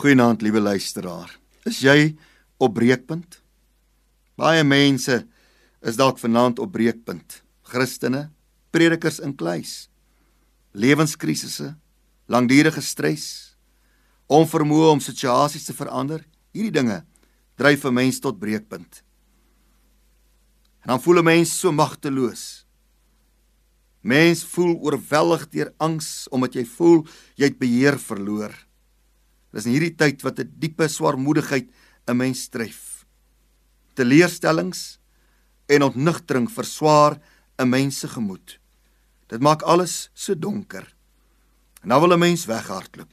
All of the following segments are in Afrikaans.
Goeienaand, liewe luisteraar. Is jy op breekpunt? Baie mense is dalk vanaand op breekpunt. Christene, predikers in kluis. Lewenskrisisse, langdurige stres, onvermoë om situasies te verander. Hierdie dinge dryf 'n mens tot breekpunt. En dan voel 'n mens so magteloos. Mens voel oorweldig deur angs omdat jy voel jy het beheer verloor. Dis in hierdie tyd wat 'n diepe swaarmoedigheid 'n mens tref. Teleurstellings en ontnugtering verswaar 'n mens se gemoed. Dit maak alles so donker. En dan wil 'n mens weghardloop.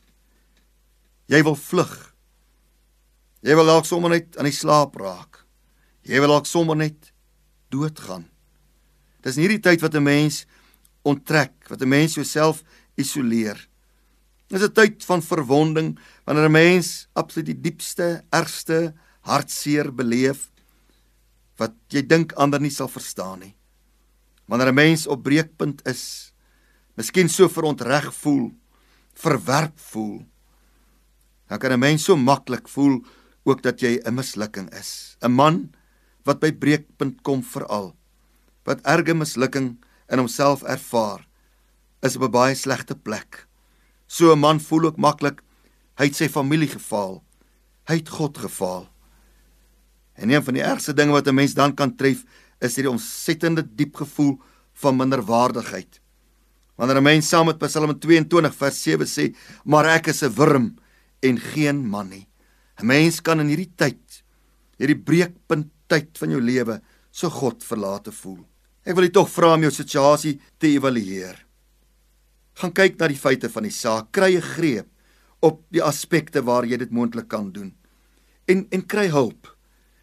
Jy wil vlug. Jy wil dalk sommer net aan die slaap raak. Jy wil dalk sommer net doodgaan. Dis in hierdie tyd wat 'n mens onttrek, wat 'n mens jouself isoleer. Dis 'n tyd van verwonding wanneer 'n mens absoluut die diepste, ergste hartseer beleef wat jy dink ander nie sal verstaan nie. Wanneer 'n mens op breekpunt is, miskien so verontreg voel, verwerp voel, dan kan 'n mens so maklik voel ook dat jy 'n mislukking is. 'n Man wat by breekpunt kom veral wat erge mislukking in homself ervaar, is op 'n baie slegte plek. So 'n man voel ook maklik hy het sy familie gefaal. Hy het God gefaal. En een van die ergste dinge wat 'n mens dan kan tref, is hierdie ontsettende diep gevoel van minderwaardigheid. Wanneer 'n mens saam met Psalm 22 vers 7 sê, "Maar ek is 'n wurm en geen man nie." 'n Mens kan in hierdie tyd, hierdie breekpunt tyd van jou lewe, so God verlate voel. Ek wil jy tog vra om jou situasie te evalueer gaan kyk na die feite van die saak, kry 'n greep op die aspekte waar jy dit moontlik kan doen. En en kry hulp.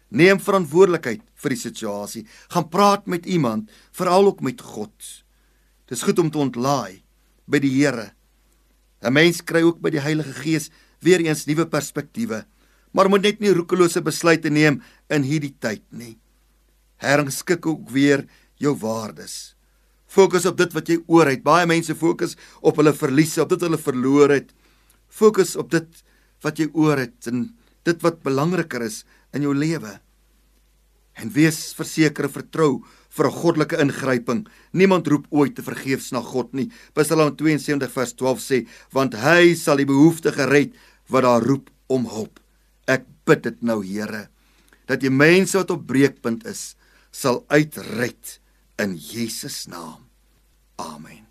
Neem verantwoordelikheid vir die situasie. Gaan praat met iemand, veral ook met God. Dis goed om te ontlaai by die Here. 'n Mens kry ook by die Heilige Gees weer eens nuwe perspektiewe, maar moet net nie roekelose besluite neem in hierdie tyd nie. Herskik ook weer jou waardes. Fokus op dit wat jy oor het. Baie mense fokus op hulle verliese, op dit hulle verloor het. Fokus op dit wat jy oor het en dit wat belangriker is in jou lewe. En wees verseker vertrou vir 'n goddelike ingryping. Niemand roep ooit te vergeefs na God nie. Psalm 72 vers 12 sê, want hy sal die behoeftige red wat daar roep om hulp. Ek bid dit nou, Here, dat die mense wat op breekpunt is, sal uitred in Jesus naam. Amen.